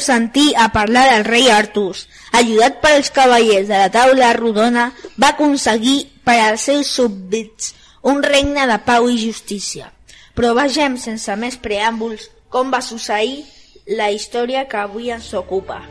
heu sentit a parlar del rei Artús. Ajudat pels cavallers de la taula rodona, va aconseguir per als seus súbdits un regne de pau i justícia. Però vegem sense més preàmbuls com va succeir la història que avui ens ocupa.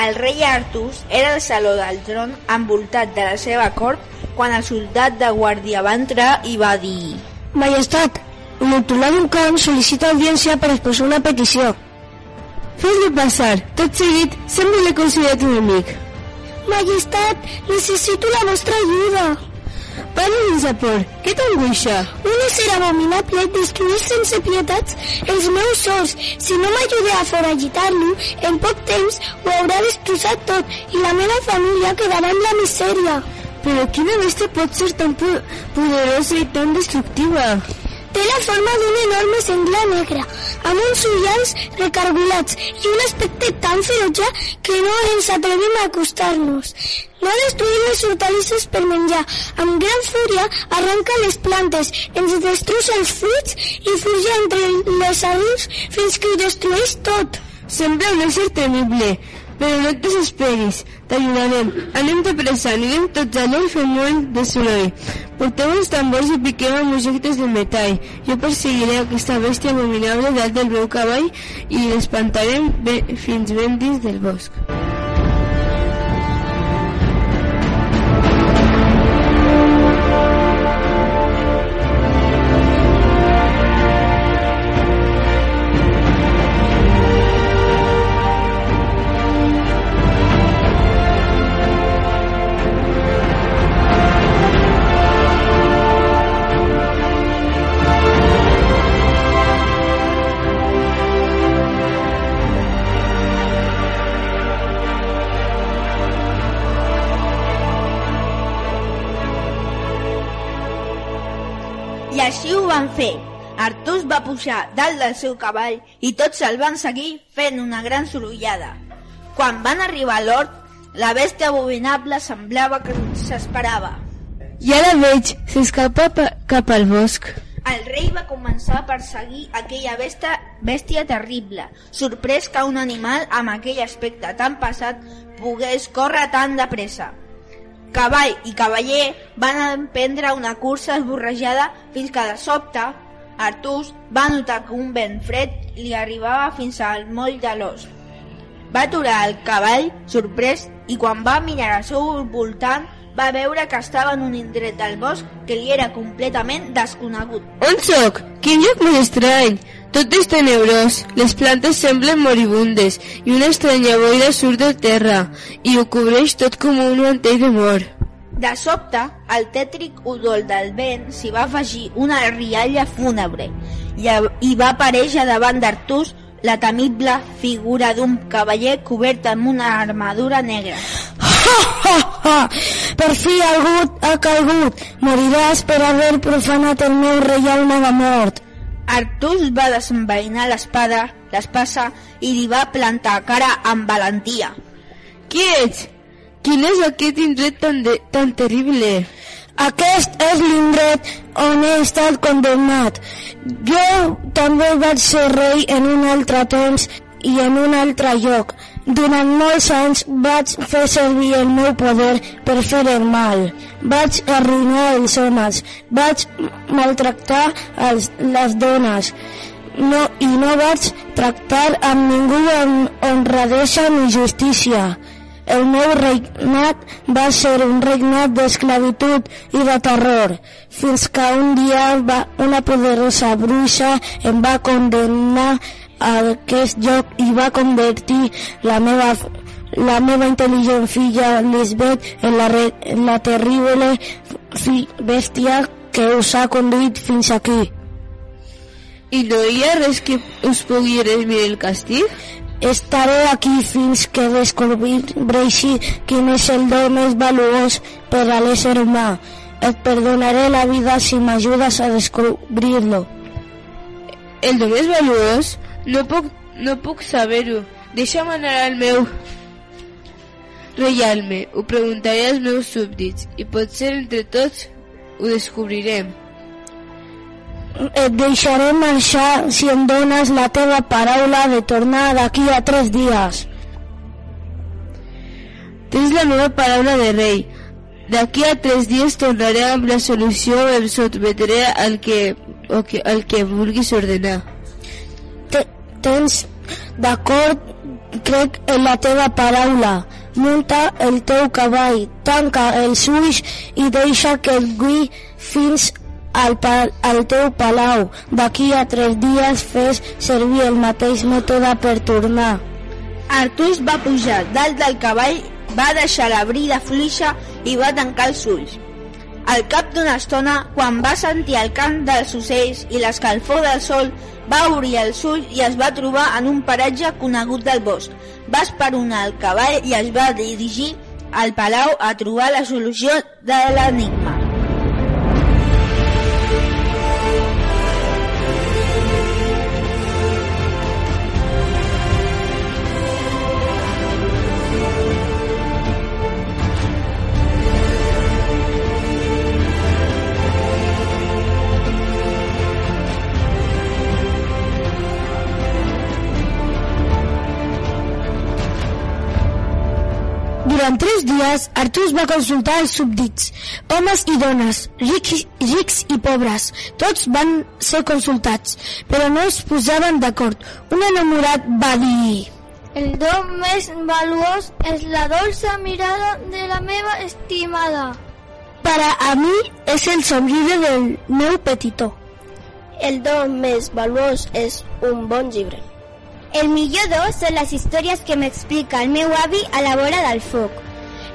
El rei Artus era al saló del tron envoltat de la seva cort quan el soldat de guàrdia va entrar i va dir Majestat, l'autolat d'un camp sol·licita audiència per expressar una petició. Fes-li passar. Tot seguit, sempre l'he considerat un amic. Majestat, necessito la vostra ajuda. Parla sense por. Què t'angoixa? Un ésser abominable destrueix sense pietats els meus sors. Si no m'ajude a foragitar-lo, en poc temps ho haurà destrossat tot i la meva família quedarà en la misèria. Però quina bèstia pot ser tan po poderosa i tan destructiva? Té la forma d'un enorme senglar negre, amb uns ullals recargolats i un aspecte tan ferotge que no ens atrevim a acostar-nos. No destruïm les hortalisses per menjar. Amb gran fúria arranca les plantes, ens destrossa els fruits i fuja entre les arbres fins que ho destrueix tot. Sembla un ésser temible, però no et desesperis. T'ajudarem. Anem de pressa, anirem tots allà i fem molt de soroll. Porteu els tambors i piquem amb objectes de metall. Jo perseguiré aquesta bèstia abominable dalt del meu cavall i l'espantarem fins ben dins del bosc. Van fer. Artús va pujar dalt del seu cavall i tots el van seguir fent una gran sorollada. Quan van arribar a l'hort, la bèstia abominable semblava que s'esperava. Ja la veig, s'escapa pa- cap al bosc. El rei va començar a perseguir aquella bèstia, bèstia terrible, sorprès que un animal amb aquell aspecte tan passat pogués córrer tan de pressa. Cavall i cavaller van emprendre una cursa esborrejada fins que de sobte Artús va notar que un vent fred li arribava fins al moll de l'os. Va aturar el cavall, sorprès, i quan va mirar al seu voltant va veure que estava en un indret del bosc que li era completament desconegut. On sóc? Quin lloc més estrany! Tot és tenebrós, les plantes semblen moribundes i una estranya boira surt de terra i ho cobreix tot com un mantell de mort. De sobte, al tètric udol del vent s'hi va afegir una rialla fúnebre i, a- i va aparèixer davant d'Artús la temible figura d'un cavaller cobert amb una armadura negra. Ha, ha, ha! Per fi algú ha calgut. Moriràs per haver profanat el meu reialme de mort. Artús va desenvainar l'espada, l'espasa i li va plantar cara amb valentia. Qui ets? Quin és aquest indret tan, de, tan terrible? Aquest és l'indret on he estat condemnat. Jo també vaig ser rei en un altre temps i en un altre lloc. Durant molts anys vaig fer servir el meu poder per fer el mal. Vaig arruïnar els homes, vaig maltractar els, les dones no, i no vaig tractar amb ningú amb honradesa ni justícia. El meu regnat va ser un regnat d'esclavitud i de terror, fins que un dia va, una poderosa bruixa em va condemnar aquest lloc i va convertir la meva, la meva intel·ligent filla Lisbeth en la, re, en la terrible fi, bèstia que us ha conduït fins aquí. I no hi ha res que us pugui redimir el castig? Estaré aquí fins que descobreixi quin és el do més valuós per a l'ésser humà. Et perdonaré la vida si m'ajudes a descobrir-lo. El do més valuós? No puc, no puc saber-ho. Deixa'm anar al meu reialme. Ho preguntaré als meus súbdits i potser entre tots ho descobrirem. Et deixaré marxar si em dones la teva paraula de tornar d'aquí a tres dies. Tens la meva paraula de rei. D'aquí a tres dies tornaré amb la solució o em sotmetré al que, que, al que vulguis ordenar. Te, tens d'acord, crec en la teva paraula. Munta el teu cavall, tanca els ulls i deixa que el guiï fins al, al teu palau. D'aquí a tres dies fes servir el mateix mètode per tornar. Artús va pujar dalt del cavall, va deixar la brida fluixa i va tancar els ulls. Al cap d'una estona, quan va sentir el cant dels ocells i l'escalfor del sol, va obrir els ulls i es va trobar en un paratge conegut del bosc. Va esperonar el cavall i es va dirigir al palau a trobar la solució de l'enigma. Durant tres dies, Artús va consultar els súbdits, homes i dones, rics, rics i pobres. Tots van ser consultats, però no es posaven d'acord. Un enamorat va dir... El don més valuós és la dolça mirada de la meva estimada. Per a mi és el somriure del meu petitó. El don més valuós és un bon llibre. El millor do són les històries que m'explica el meu avi a la vora del foc.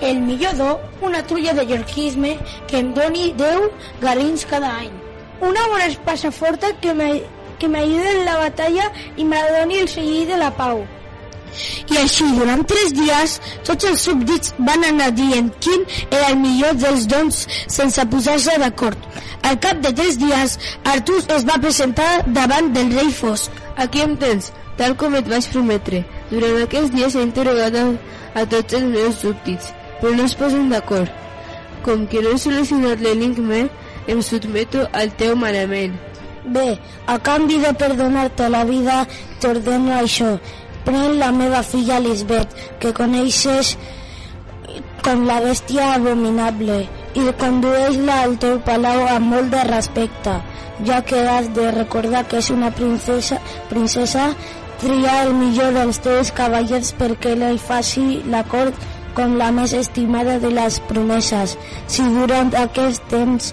El millor do, una trulla de yorquisme que em doni 10 garins cada any. Una bona espasa forta que m'ajuda en la batalla i me doni el celler de la pau. I així, durant tres dies, tots els súbdits van anar dient quin era el millor dels dons sense posar-se d'acord. Al cap de tres dies, Artús es va presentar davant del rei Fosc. Aquí em tens, tal com et vaig prometre. Durant aquests dies he interrogat a, a tots els meus súbdits, però no es posen d'acord. Com que no he solucionat l'enigma, em sotmeto al teu manament. Bé, a canvi de perdonar-te la vida, t'ordeno això. Pren la meva filla Lisbeth, que coneixes com la bèstia abominable, i condueix-la al teu palau amb molt de respecte, ja que has de recordar que és una princesa, princesa tria el millor dels teus cavallers perquè li faci la cort com la més estimada de les promeses. Si durant aquest temps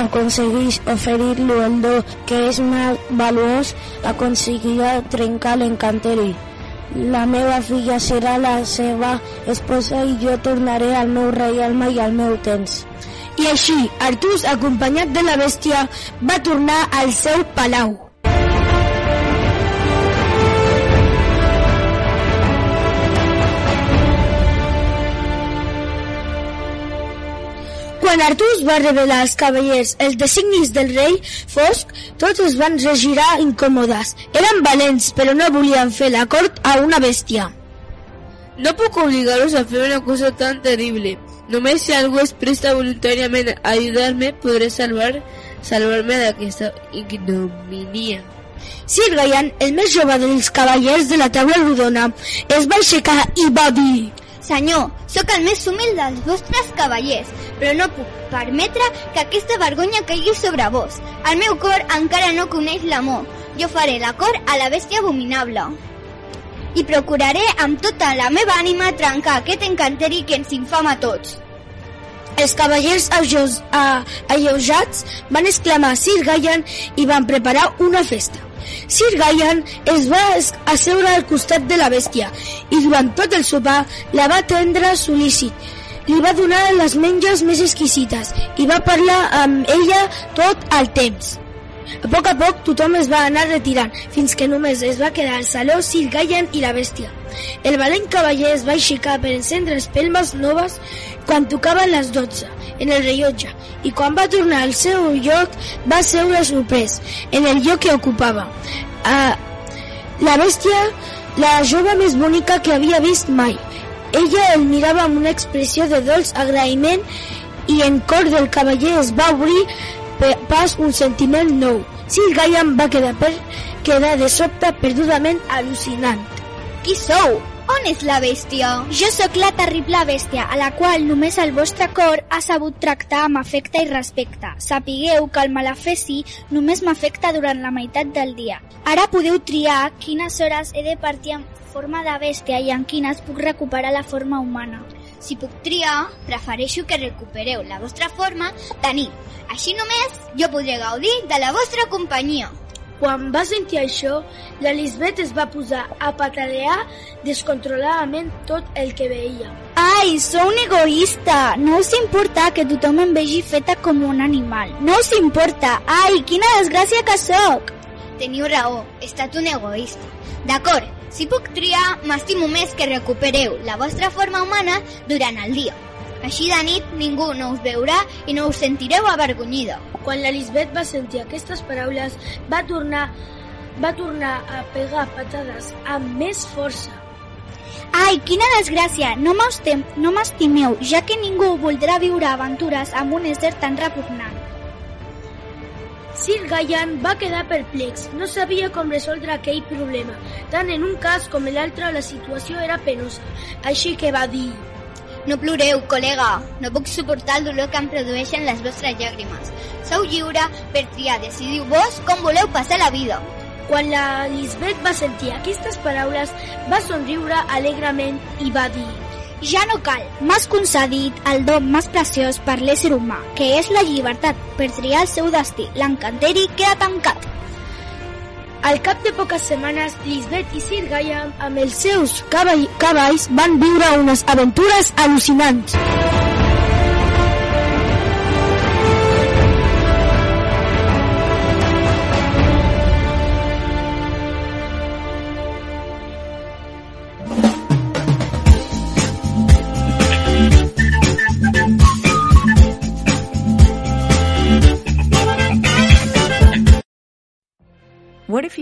aconsegueix oferir-lo el do que és més valuós, aconseguirà trencar l'encanteri. La meva filla serà la seva esposa i jo tornaré al meu reialme i al meu temps. I així, Artús, acompanyat de la bèstia, va tornar al seu palau. Quan Artús va revelar als cavallers els designis del rei Fosc, tots es van regirar incòmodes. Eren valents, però no volien fer la cort a una bèstia. No puc obligar-los a fer una cosa tan terrible. Només si algú es presta voluntàriament a ajudar-me, podré salvar salvar-me d'aquesta ignominia. Sir Gayan, el més jove dels cavallers de la taula rodona, es va aixecar i va dir... Senyor, sóc el més humil dels vostres cavallers, però no puc permetre que aquesta vergonya caigui sobre vos. El meu cor encara no coneix l'amor. Jo faré la cor a la bèstia abominable. I procuraré amb tota la meva ànima trencar aquest encanteri que ens infama a tots. Els cavallers alleujats van exclamar Sir Gaian i van preparar una festa. Sir Gaian es va asseure al costat de la bèstia i durant tot el sopar la va atendre sol·lícit. Li va donar les menges més exquisites i va parlar amb ella tot el temps. A poc a poc tothom es va anar retirant, fins que només es va quedar al saló Sir Gaian i la bèstia. El valent cavaller es va aixecar per encendre espelmes noves quan tocaven les 12 en el rellotge i quan va tornar al seu lloc va seure sorprès en el lloc que ocupava. Uh, la bèstia, la jove més bonica que havia vist mai. Ella el mirava amb una expressió de dolç agraïment i en cor del cavaller es va obrir pas un sentiment nou. Sir Gaian va quedar per quedar de sobte perdudament al·lucinant. Qui sou? On és la bèstia? Jo sóc la terrible bèstia, a la qual només el vostre cor ha sabut tractar amb afecte i respecte. Sapigueu que el malefeci només m'afecta durant la meitat del dia. Ara podeu triar quines hores he de partir en forma de bèstia i en quines puc recuperar la forma humana. Si puc triar, prefereixo que recupereu la vostra forma de nit. Així només jo podré gaudir de la vostra companyia. Quan va sentir això, la Lisbeth es va posar a patalear descontroladament tot el que veia. Ai, sou un egoista! No us importa que tothom em vegi feta com un animal. No us importa! Ai, quina desgràcia que sóc! Teniu raó, he estat un egoista. D'acord, si puc triar, m'estimo més que recupereu la vostra forma humana durant el dia. Així de nit ningú no us veurà i no us sentireu avergonyida. Quan la Lisbeth va sentir aquestes paraules, va tornar, va tornar a pegar patades amb més força. Ai, quina desgràcia! No m'estem- no m'estimeu, ja que ningú voldrà viure aventures amb un ésser tan repugnant. Sir Gaian va quedar perplex. No sabia com resoldre aquell problema. Tant en un cas com en l'altre la situació era penosa. Així que va dir... No ploreu, col·lega. No puc suportar el dolor que em produeixen les vostres llàgrimes. Sou lliure per triar, decidiu vos com voleu passar la vida. Quan la Lisbeth va sentir aquestes paraules, va somriure alegrement i va dir... Ja no cal. M'has concedit el don més preciós per l'ésser humà, que és la llibertat per triar el seu destí. L'encanteri queda tancat. Al cap de poques setmanes, Lisbeth i Sir Gaian, amb els seus cavall cavalls, van viure unes aventures al·lucinants.